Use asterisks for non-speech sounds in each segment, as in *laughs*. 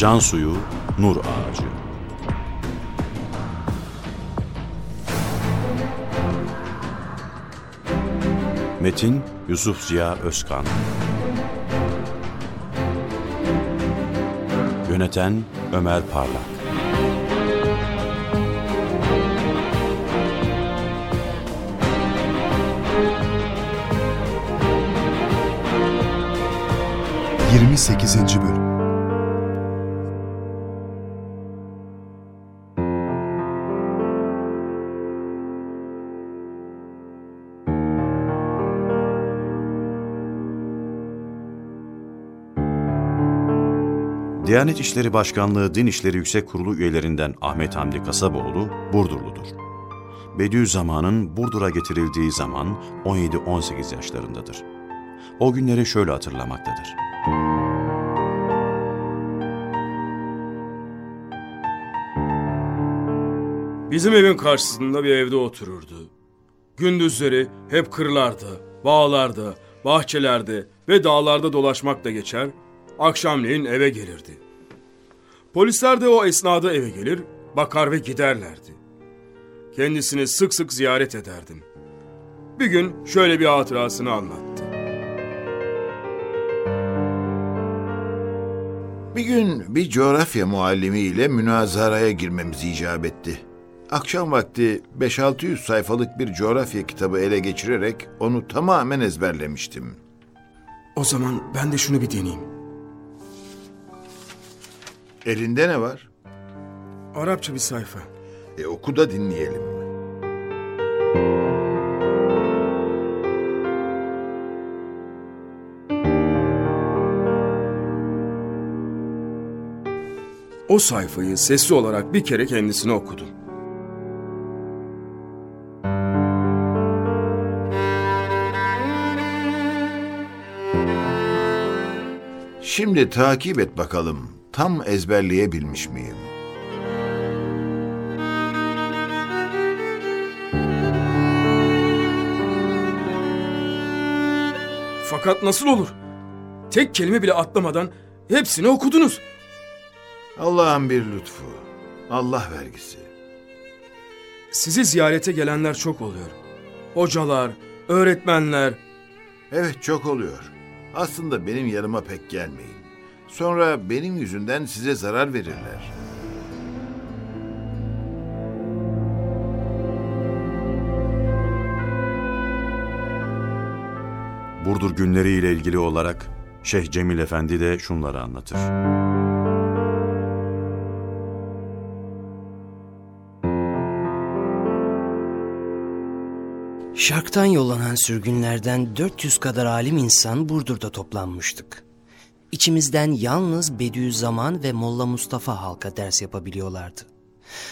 Can suyu, nur ağacı. Metin Yusuf Ziya Özkan. Yöneten Ömer Parlak. Yirmi sekizinci Bölüm Diyanet İşleri Başkanlığı Din İşleri Yüksek Kurulu üyelerinden Ahmet Hamdi Kasaboğlu Burdurludur. Bediüzzaman'ın Burdur'a getirildiği zaman 17-18 yaşlarındadır. O günleri şöyle hatırlamaktadır. Bizim evin karşısında bir evde otururdu. Gündüzleri hep kırlarda, bağlarda, bahçelerde ve dağlarda dolaşmakla geçer, akşamleyin eve gelirdi. Polisler de o esnada eve gelir, bakar ve giderlerdi. Kendisini sık sık ziyaret ederdim. Bir gün şöyle bir hatırasını anlattı. Bir gün bir coğrafya muallimiyle münazaraya girmemiz icap etti. Akşam vakti 5-600 sayfalık bir coğrafya kitabı ele geçirerek onu tamamen ezberlemiştim. O zaman ben de şunu bir deneyeyim. Elinde ne var? Arapça bir sayfa. E oku da dinleyelim. O sayfayı sesli olarak bir kere kendisine okudum. Şimdi takip et bakalım. Tam ezberleyebilmiş miyim? Fakat nasıl olur? Tek kelime bile atlamadan hepsini okudunuz. Allah'ın bir lütfu. Allah vergisi. Sizi ziyarete gelenler çok oluyor. Hocalar, öğretmenler. Evet çok oluyor. Aslında benim yanıma pek gelmeyin. Sonra benim yüzünden size zarar verirler. Burdur günleri ile ilgili olarak Şeyh Cemil Efendi de şunları anlatır. Şarktan yollanan sürgünlerden 400 kadar alim insan Burdur'da toplanmıştık. İçimizden yalnız Bediüzzaman ve Molla Mustafa halka ders yapabiliyorlardı.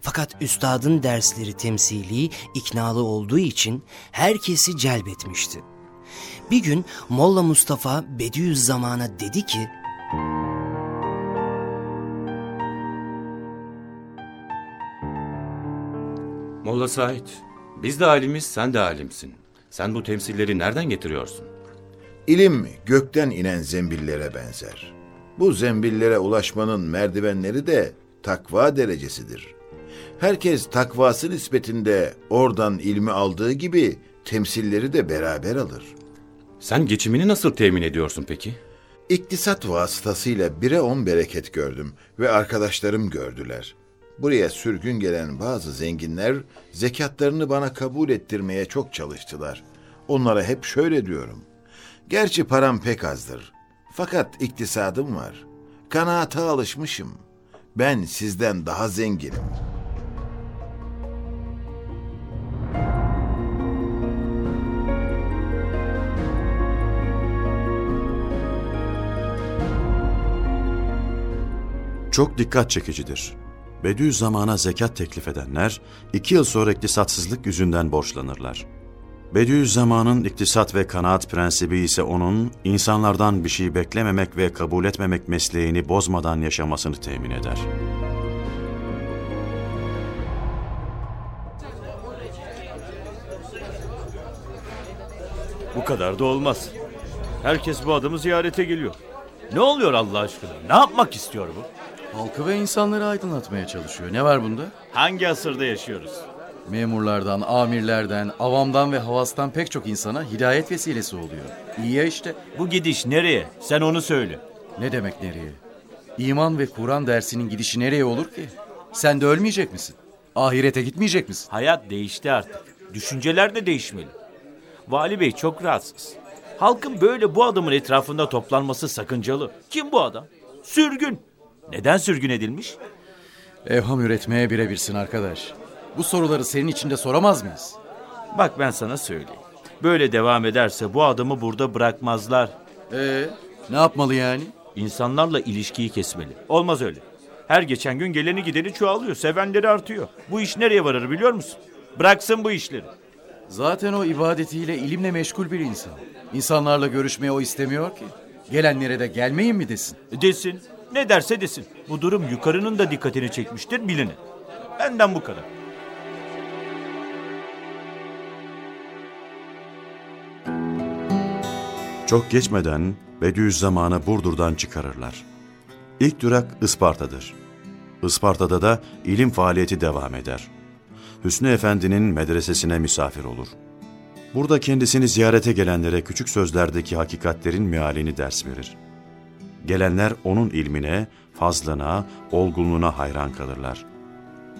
Fakat üstadın dersleri temsili, iknalı olduğu için herkesi celbetmişti. Bir gün Molla Mustafa Bediüzzaman'a dedi ki, Molla Said, biz de alimiz, sen de alimsin. Sen bu temsilleri nereden getiriyorsun? İlim gökten inen zembillere benzer. Bu zembillere ulaşmanın merdivenleri de takva derecesidir. Herkes takvası nispetinde oradan ilmi aldığı gibi temsilleri de beraber alır. Sen geçimini nasıl temin ediyorsun peki? İktisat vasıtasıyla bire on bereket gördüm ve arkadaşlarım gördüler. Buraya sürgün gelen bazı zenginler zekatlarını bana kabul ettirmeye çok çalıştılar. Onlara hep şöyle diyorum. Gerçi param pek azdır. Fakat iktisadım var. Kanaata alışmışım. Ben sizden daha zenginim. Çok dikkat çekicidir. Bediüzzaman'a zekat teklif edenler, iki yıl sonra iktisatsızlık yüzünden borçlanırlar. Bediüzzaman'ın iktisat ve kanaat prensibi ise onun, insanlardan bir şey beklememek ve kabul etmemek mesleğini bozmadan yaşamasını temin eder. Bu kadar da olmaz. Herkes bu adamı ziyarete geliyor. Ne oluyor Allah aşkına? Ne yapmak istiyor bu? Halkı ve insanları aydınlatmaya çalışıyor. Ne var bunda? Hangi asırda yaşıyoruz? Memurlardan, amirlerden, avamdan ve havastan pek çok insana hidayet vesilesi oluyor. İyi ya işte. Bu gidiş nereye? Sen onu söyle. Ne demek nereye? İman ve Kur'an dersinin gidişi nereye olur ki? Sen de ölmeyecek misin? Ahirete gitmeyecek misin? Hayat değişti artık. Düşünceler de değişmeli. Vali Bey çok rahatsız. Halkın böyle bu adamın etrafında toplanması sakıncalı. Kim bu adam? Sürgün. Neden sürgün edilmiş? Evham üretmeye birebirsin arkadaş. Bu soruları senin içinde soramaz mıyız? Bak ben sana söyleyeyim. Böyle devam ederse bu adamı burada bırakmazlar. Ee, ne yapmalı yani? İnsanlarla ilişkiyi kesmeli. Olmaz öyle. Her geçen gün geleni gideni çoğalıyor. Sevenleri artıyor. Bu iş nereye varır biliyor musun? Bıraksın bu işleri. Zaten o ibadetiyle, ilimle meşgul bir insan. İnsanlarla görüşmeyi o istemiyor ki. Gelenlere de gelmeyin mi desin? Desin. Ne derse desin. Bu durum yukarının da dikkatini çekmiştir bilini. Benden bu kadar. Çok geçmeden Bediüzzaman'ı Burdur'dan çıkarırlar. İlk durak Isparta'dır. Isparta'da da ilim faaliyeti devam eder. Hüsnü Efendi'nin medresesine misafir olur. Burada kendisini ziyarete gelenlere küçük sözlerdeki hakikatlerin mealini ders verir. Gelenler onun ilmine, fazlına, olgunluğuna hayran kalırlar.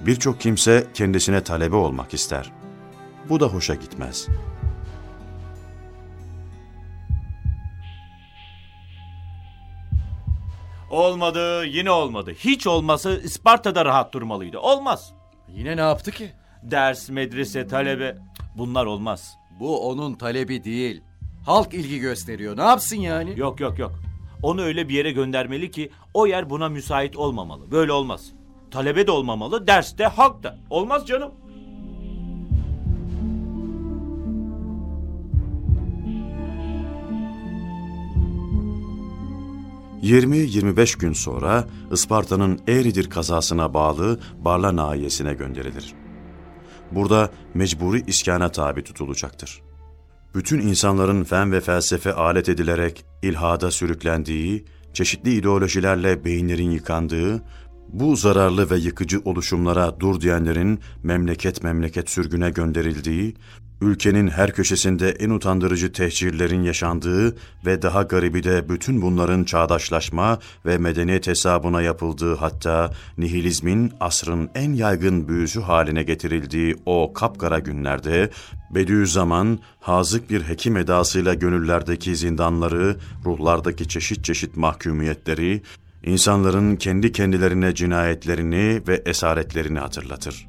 Birçok kimse kendisine talebe olmak ister. Bu da hoşa gitmez.'' Olmadı, yine olmadı. Hiç olması Isparta'da rahat durmalıydı. Olmaz. Yine ne yaptı ki? Ders, medrese, talebe bunlar olmaz. Bu onun talebi değil. Halk ilgi gösteriyor. Ne yapsın yani? Yok yok yok. Onu öyle bir yere göndermeli ki o yer buna müsait olmamalı. Böyle olmaz. Talebe de olmamalı, derste, halk da. Olmaz canım. ...20-25 gün sonra Isparta'nın Eğridir kazasına bağlı Barla nahiyesine gönderilir. Burada mecburi iskana tabi tutulacaktır. Bütün insanların fen ve felsefe alet edilerek ilhada sürüklendiği, çeşitli ideolojilerle beyinlerin yıkandığı, bu zararlı ve yıkıcı oluşumlara dur diyenlerin memleket memleket sürgüne gönderildiği, ülkenin her köşesinde en utandırıcı tehcirlerin yaşandığı ve daha garibi de bütün bunların çağdaşlaşma ve medeniyet hesabına yapıldığı hatta nihilizmin asrın en yaygın büyüsü haline getirildiği o kapkara günlerde Bediüzzaman hazık bir hekim edasıyla gönüllerdeki zindanları, ruhlardaki çeşit çeşit mahkumiyetleri, insanların kendi kendilerine cinayetlerini ve esaretlerini hatırlatır.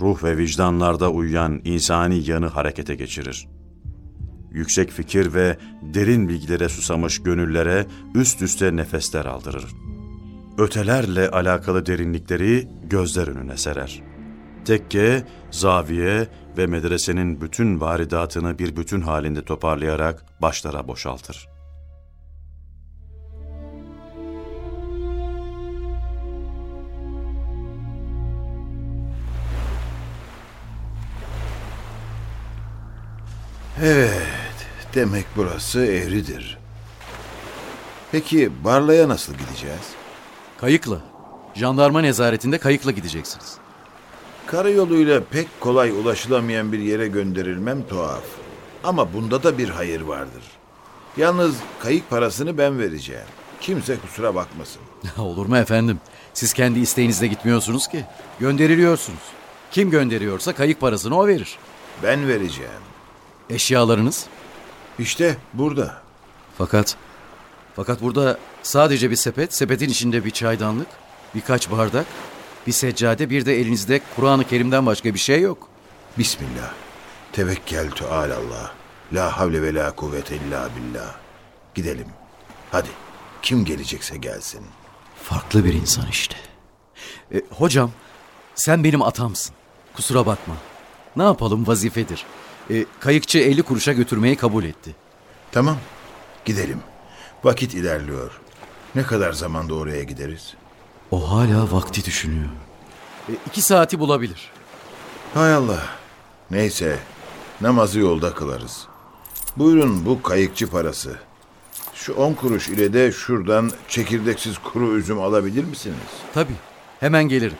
Ruh ve vicdanlarda uyuyan insani yanı harekete geçirir. Yüksek fikir ve derin bilgilere susamış gönüllere üst üste nefesler aldırır. Ötelerle alakalı derinlikleri gözler önüne serer. Tekke, zaviye ve medresenin bütün varidatını bir bütün halinde toparlayarak başlara boşaltır. Evet, demek burası Eğridir. Peki Barla'ya nasıl gideceğiz? Kayıkla. Jandarma nezaretinde kayıkla gideceksiniz. Karayoluyla pek kolay ulaşılamayan bir yere gönderilmem tuhaf. Ama bunda da bir hayır vardır. Yalnız kayık parasını ben vereceğim. Kimse kusura bakmasın. *laughs* Olur mu efendim? Siz kendi isteğinizle gitmiyorsunuz ki. Gönderiliyorsunuz. Kim gönderiyorsa kayık parasını o verir. Ben vereceğim. Eşyalarınız? İşte burada. Fakat fakat burada sadece bir sepet, sepetin içinde bir çaydanlık, birkaç bardak, bir seccade, bir de elinizde Kur'an-ı Kerim'den başka bir şey yok. Bismillah. Tevekkeltü alallah. La havle ve la kuvvete illa billah. Gidelim. Hadi. Kim gelecekse gelsin. Farklı bir insan işte. E, hocam, sen benim atamsın. Kusura bakma. Ne yapalım vazifedir. E, kayıkçı 50 kuruşa götürmeyi kabul etti. Tamam. Gidelim. Vakit ilerliyor. Ne kadar zamanda oraya gideriz? O hala vakti düşünüyor. E, iki saati bulabilir. Hay Allah. Neyse. Namazı yolda kılarız. Buyurun bu kayıkçı parası. Şu on kuruş ile de şuradan çekirdeksiz kuru üzüm alabilir misiniz? Tabii. Hemen gelirim.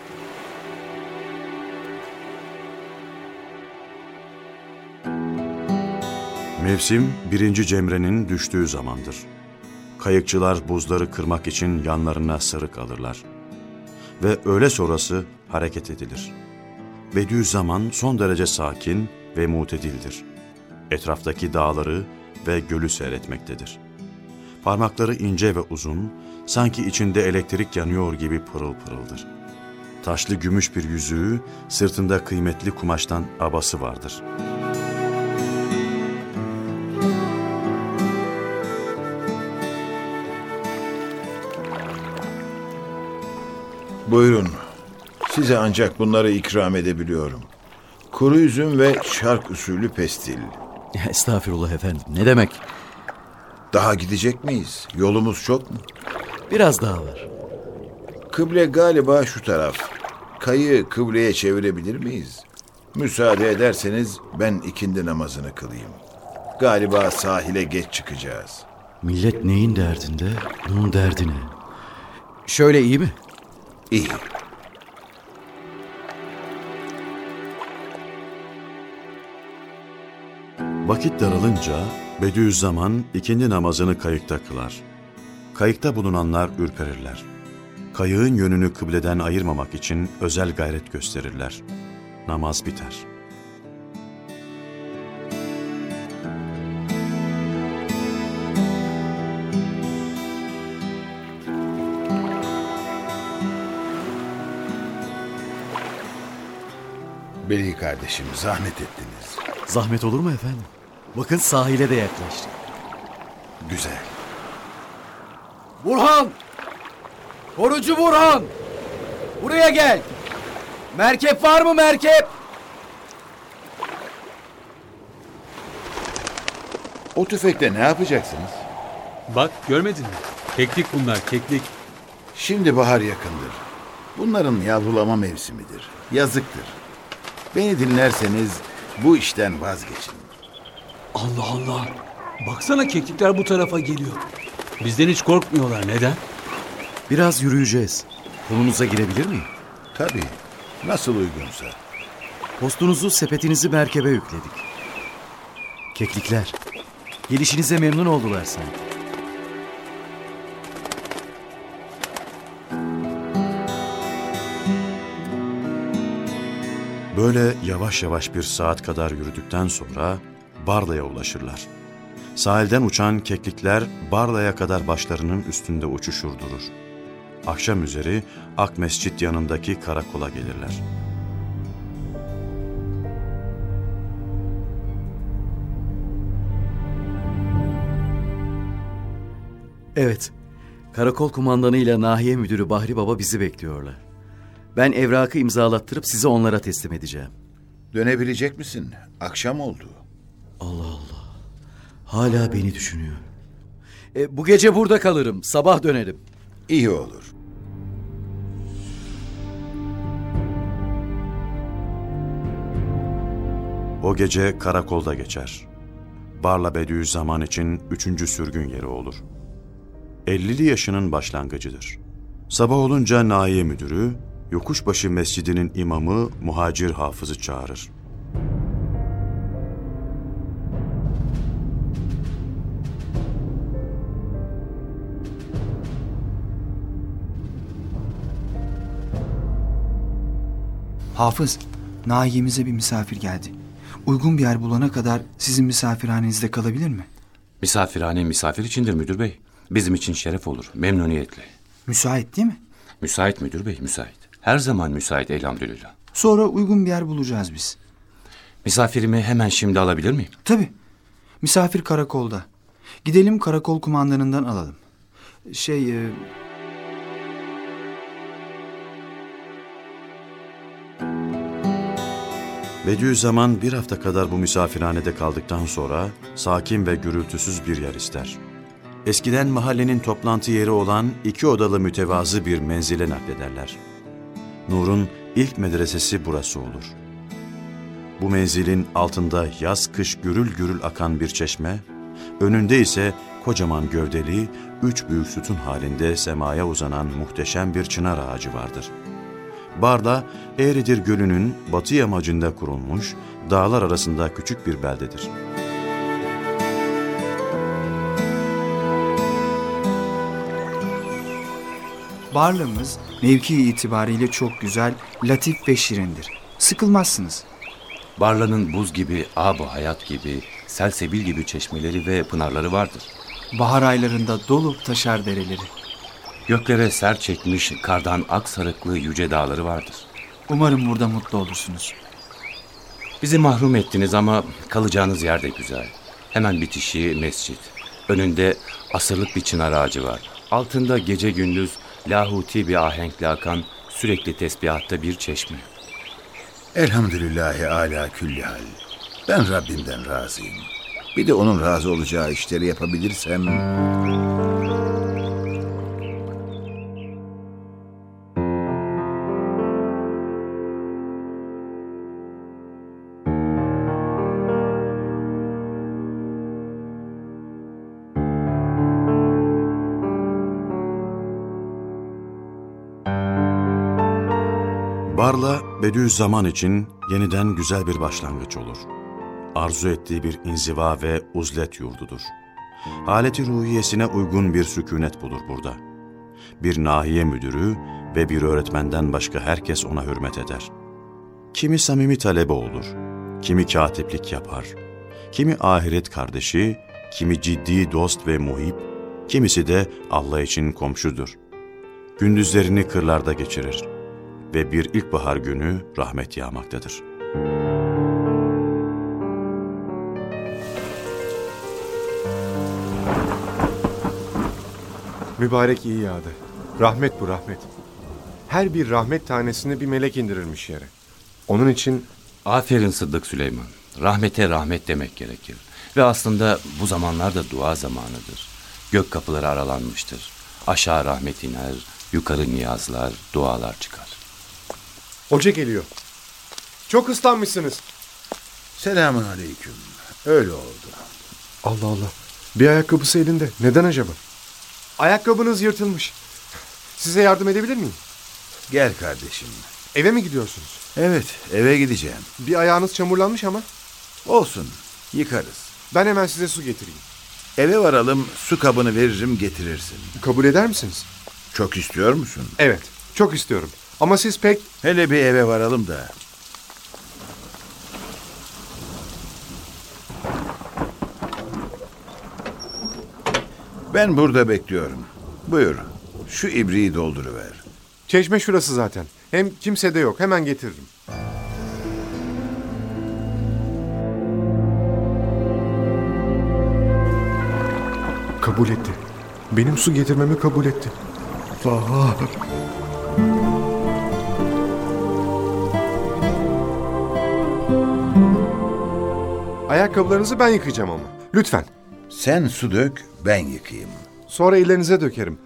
Mevsim birinci Cemre'nin düştüğü zamandır. Kayıkçılar buzları kırmak için yanlarına sırık alırlar. Ve öğle sonrası hareket edilir. Bediüzzaman son derece sakin ve mutedildir. Etraftaki dağları ve gölü seyretmektedir. Parmakları ince ve uzun, sanki içinde elektrik yanıyor gibi pırıl pırıldır. Taşlı gümüş bir yüzüğü, sırtında kıymetli kumaştan abası vardır.'' Buyurun. Size ancak bunları ikram edebiliyorum. Kuru üzüm ve şark usulü pestil. Estağfirullah efendim. Ne demek? Daha gidecek miyiz? Yolumuz çok mu? Biraz daha var. Kıble galiba şu taraf. Kayı kıbleye çevirebilir miyiz? Müsaade ederseniz ben ikindi namazını kılayım. Galiba sahile geç çıkacağız. Millet neyin derdinde? Bunun derdine. Şöyle iyi mi? İyi. Vakit daralınca Bediüzzaman ikindi namazını kayıkta kılar. Kayıkta bulunanlar ürperirler. Kayığın yönünü kıbleden ayırmamak için özel gayret gösterirler. Namaz biter. Kardeşim zahmet ettiniz. Zahmet olur mu efendim? Bakın sahile de yaklaştık. Güzel. Burhan! Korucu Burhan! Buraya gel! Merkep var mı merkep? O tüfekle ne yapacaksınız? Bak görmedin mi? Keklik bunlar keklik. Şimdi bahar yakındır. Bunların yavrulama mevsimidir. Yazıktır. Beni dinlerseniz bu işten vazgeçin. Allah Allah. Baksana keklikler bu tarafa geliyor. Bizden hiç korkmuyorlar. Neden? Biraz yürüyeceğiz. Kolunuza girebilir miyim? Tabii. Nasıl uygunsa. Postunuzu, sepetinizi merkebe yükledik. Keklikler, gelişinize memnun oldular sanki. Böyle yavaş yavaş bir saat kadar yürüdükten sonra Barla'ya ulaşırlar. Sahilden uçan keklikler Barla'ya kadar başlarının üstünde uçuşur durur. Akşam üzeri Ak Mescit yanındaki karakola gelirler. Evet, karakol kumandanı ile nahiye müdürü Bahri Baba bizi bekliyorlar. Ben evrakı imzalattırıp sizi onlara teslim edeceğim. Dönebilecek misin? Akşam oldu. Hala beni düşünüyor. E, bu gece burada kalırım, sabah dönerim. İyi olur. O gece karakolda geçer. Barla Bediüzzaman için üçüncü sürgün yeri olur. 50'li yaşının başlangıcıdır. Sabah olunca nahiye müdürü, Yokuşbaşı Mescidi'nin imamı Muhacir Hafız'ı çağırır. Hafız, nahiyemize bir misafir geldi. Uygun bir yer bulana kadar sizin misafirhanenizde kalabilir mi? Misafirhane misafir içindir müdür bey. Bizim için şeref olur, memnuniyetle. Müsait değil mi? Müsait müdür bey, müsait. Her zaman müsait elhamdülillah. Sonra uygun bir yer bulacağız biz. Misafirimi hemen şimdi alabilir miyim? Tabii. Misafir karakolda. Gidelim karakol kumandanından alalım. Şey, e, Bediüzzaman bir hafta kadar bu misafirhanede kaldıktan sonra sakin ve gürültüsüz bir yer ister. Eskiden mahallenin toplantı yeri olan iki odalı mütevazı bir menzile naklederler. Nur'un ilk medresesi burası olur. Bu menzilin altında yaz kış gürül gürül akan bir çeşme, önünde ise kocaman gövdeli, üç büyük sütun halinde semaya uzanan muhteşem bir çınar ağacı vardır. Barla, Eğridir Gölü'nün batı yamacında kurulmuş, dağlar arasında küçük bir beldedir. Barlığımız mevki itibariyle çok güzel, latif ve şirindir. Sıkılmazsınız. Barla'nın buz gibi, ab hayat gibi, selsebil gibi çeşmeleri ve pınarları vardır. Bahar aylarında dolup taşar dereleri. Göklere ser çekmiş kardan ak sarıklı yüce dağları vardır. Umarım burada mutlu olursunuz. Bizi mahrum ettiniz ama kalacağınız yer de güzel. Hemen bitişi mescit. Önünde asırlık bir çınar ağacı var. Altında gece gündüz lahuti bir ahenkle akan sürekli tesbihatta bir çeşme. Elhamdülillahi ala külli hal. Ben Rabbimden razıyım. Bir de onun razı olacağı işleri yapabilirsem... Barla, Bediüzzaman için yeniden güzel bir başlangıç olur. Arzu ettiği bir inziva ve uzlet yurdudur. Haleti ruhiyesine uygun bir sükunet bulur burada. Bir nahiye müdürü ve bir öğretmenden başka herkes ona hürmet eder. Kimi samimi talebe olur, kimi katiplik yapar, kimi ahiret kardeşi, kimi ciddi dost ve muhip, kimisi de Allah için komşudur. Gündüzlerini kırlarda geçirir ve bir ilkbahar günü rahmet yağmaktadır. Mübarek iyi yağdı. Rahmet bu rahmet. Her bir rahmet tanesini bir melek indirirmiş yere. Onun için Aferin Sıddık Süleyman. Rahmete rahmet demek gerekir. Ve aslında bu zamanlar da dua zamanıdır. Gök kapıları aralanmıştır. Aşağı rahmet iner, yukarı niyazlar, dualar çıkar. Hoca geliyor. Çok ıslanmışsınız. Selamun aleyküm. Öyle oldu. Allah Allah. Bir ayakkabısı elinde. Neden acaba? Ayakkabınız yırtılmış. Size yardım edebilir miyim? Gel kardeşim. Eve mi gidiyorsunuz? Evet, eve gideceğim. Bir ayağınız çamurlanmış ama. Olsun, yıkarız. Ben hemen size su getireyim. Eve varalım, su kabını veririm getirirsin. Kabul eder misiniz? Çok istiyor musun? Evet. Çok istiyorum. Ama siz pek... Hele bir eve varalım da. Ben burada bekliyorum. Buyur, şu ibriği dolduruver. Çeşme şurası zaten. Hem kimse de yok. Hemen getiririm. Kabul etti. Benim su getirmemi kabul etti. Vah. Ayakkabılarınızı ben yıkayacağım ama. Lütfen. Sen su dök, ben yıkayayım. Sonra ellerinize dökerim.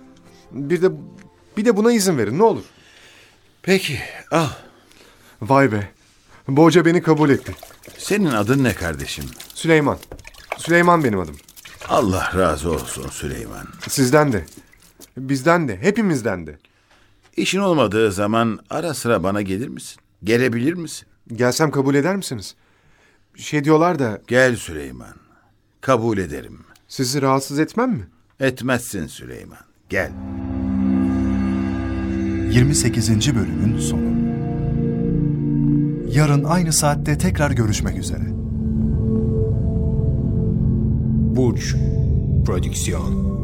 Bir de bir de buna izin verin ne olur. Peki, al. Vay be. Bu hoca beni kabul etti. Senin adın ne kardeşim? Süleyman. Süleyman benim adım. Allah razı olsun Süleyman. Sizden de. Bizden de. Hepimizden de. İşin olmadığı zaman ara sıra bana gelir misin? Gelebilir misin? Gelsem kabul eder misiniz? Şey diyorlar da Gel Süleyman. Kabul ederim. sizi rahatsız etmem mi? Etmezsin Süleyman. Gel. 28. bölümün sonu. Yarın aynı saatte tekrar görüşmek üzere. Burç Prodüksiyon